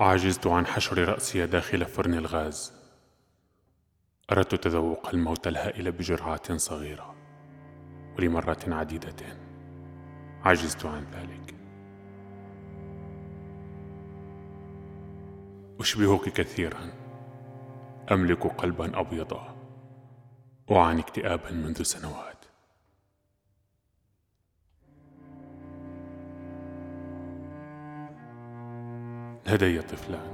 عجزت عن حشر رأسي داخل فرن الغاز. أردت تذوق الموت الهائل بجرعات صغيرة ولمرات عديدة. عجزت عن ذلك. أشبهك كثيرا. أملك قلبا أبيضا. أعاني اكتئابا منذ سنوات. لدي طفلان.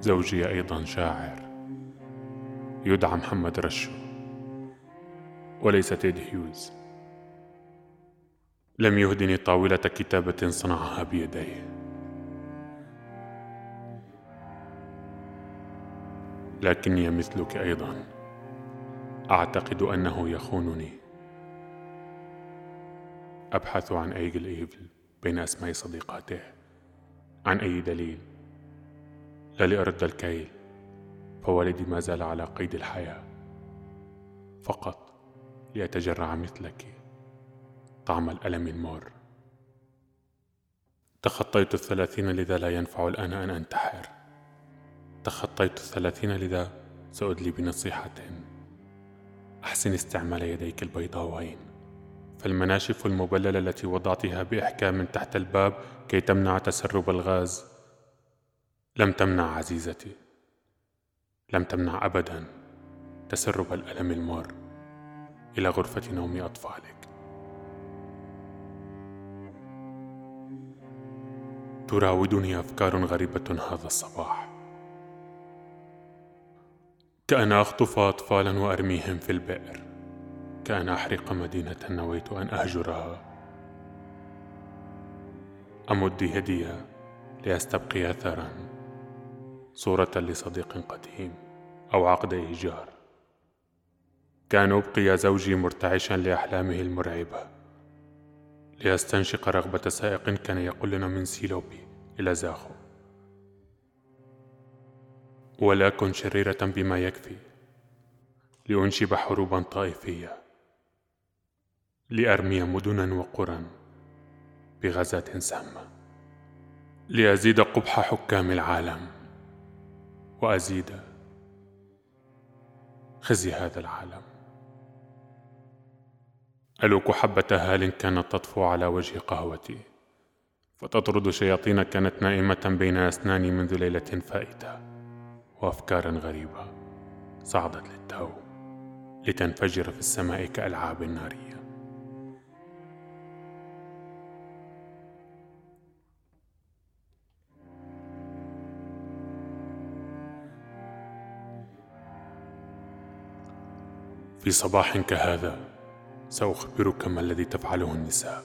زوجي أيضا شاعر. يدعى محمد رشو. وليس تيد هيوز. لم يهدني طاولة كتابة صنعها بيديه. لكني مثلك أيضا. أعتقد أنه يخونني. أبحث عن Angel Evil بين أسماء صديقاته. عن أي دليل؟ لا لأرد الكيل فوالدي ما زال على قيد الحياة. فقط لأتجرع مثلك طعم الألم المر. تخطيت الثلاثين لذا لا ينفع الآن أن أنتحر؟ تخطيت الثلاثين لذا سأدلي بنصيحة. أحسن استعمال يديك البيضاوين. فالمناشف المبللة التي وضعتها بإحكام تحت الباب كي تمنع تسرب الغاز. لم تمنع عزيزتي. لم تمنع أبدا تسرب الألم المر إلى غرفة نوم أطفالك. تراودني أفكار غريبة هذا الصباح. كأن أخطف أطفالا وأرميهم في البئر. كأن أحرق مدينة نويت أن أهجرها. أمد يدي لأستبقي أثرا صورة لصديق قديم أو عقد إيجار كان أبقي زوجي مرتعشا لأحلامه المرعبة. لأستنشق رغبة سائق كان يقلنا من سيلوبي إلى زاخو. ولأكن شريرة بما يكفي لأنشب حروبا طائفية. لأرمي مدنا وقرى بغازات سامة لأزيد قبح حكام العالم وأزيد خزي هذا العالم. ألوك حبة هال كانت تطفو على وجه قهوتي فتطرد شياطين كانت نائمة بين أسناني منذ ليلة فائتة وأفكار غريبة صعدت للتو لتنفجر في السماء كألعاب نارية. في صباح كهذا سأخبرك ما الذي تفعله النساء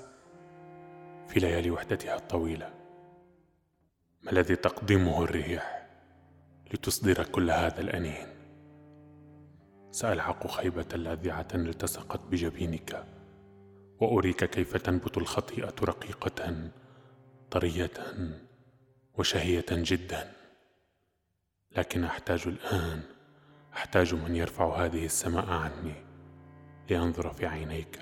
في ليالي وحدتها الطويلة. ما الذي تقدمه الريح لتصدر كل هذا الأنين؟ سألحق خيبة لاذعة التصقت بجبينك وأريك كيف تنبت الخطيئة رقيقة طرية وشهية جدا. لكن أحتاج الآن أحتاج من يرفع هذه السماء عني لأنظر في عينيك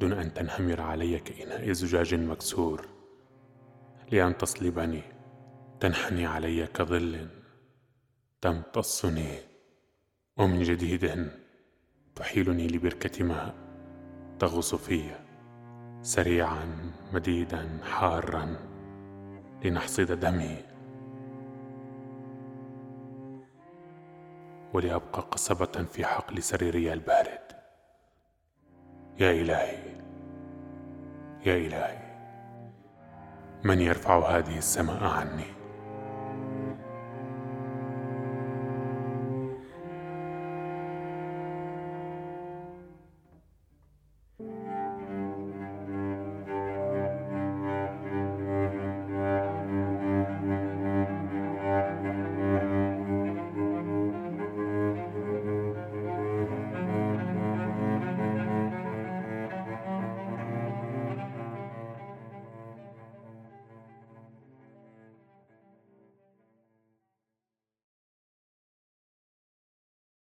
دون أن تنهمر علي كإناء زجاج مكسور لأن تصلبني تنحني علي كظل تمتصني ومن جديد تحيلني لبركة ماء تغوص في سريعا مديدا حارا لنحصد دمي. ولأبقى قصبة في حقل سريري البارد. يا إلهي يا إلهي من يرفع هذه السماء عني؟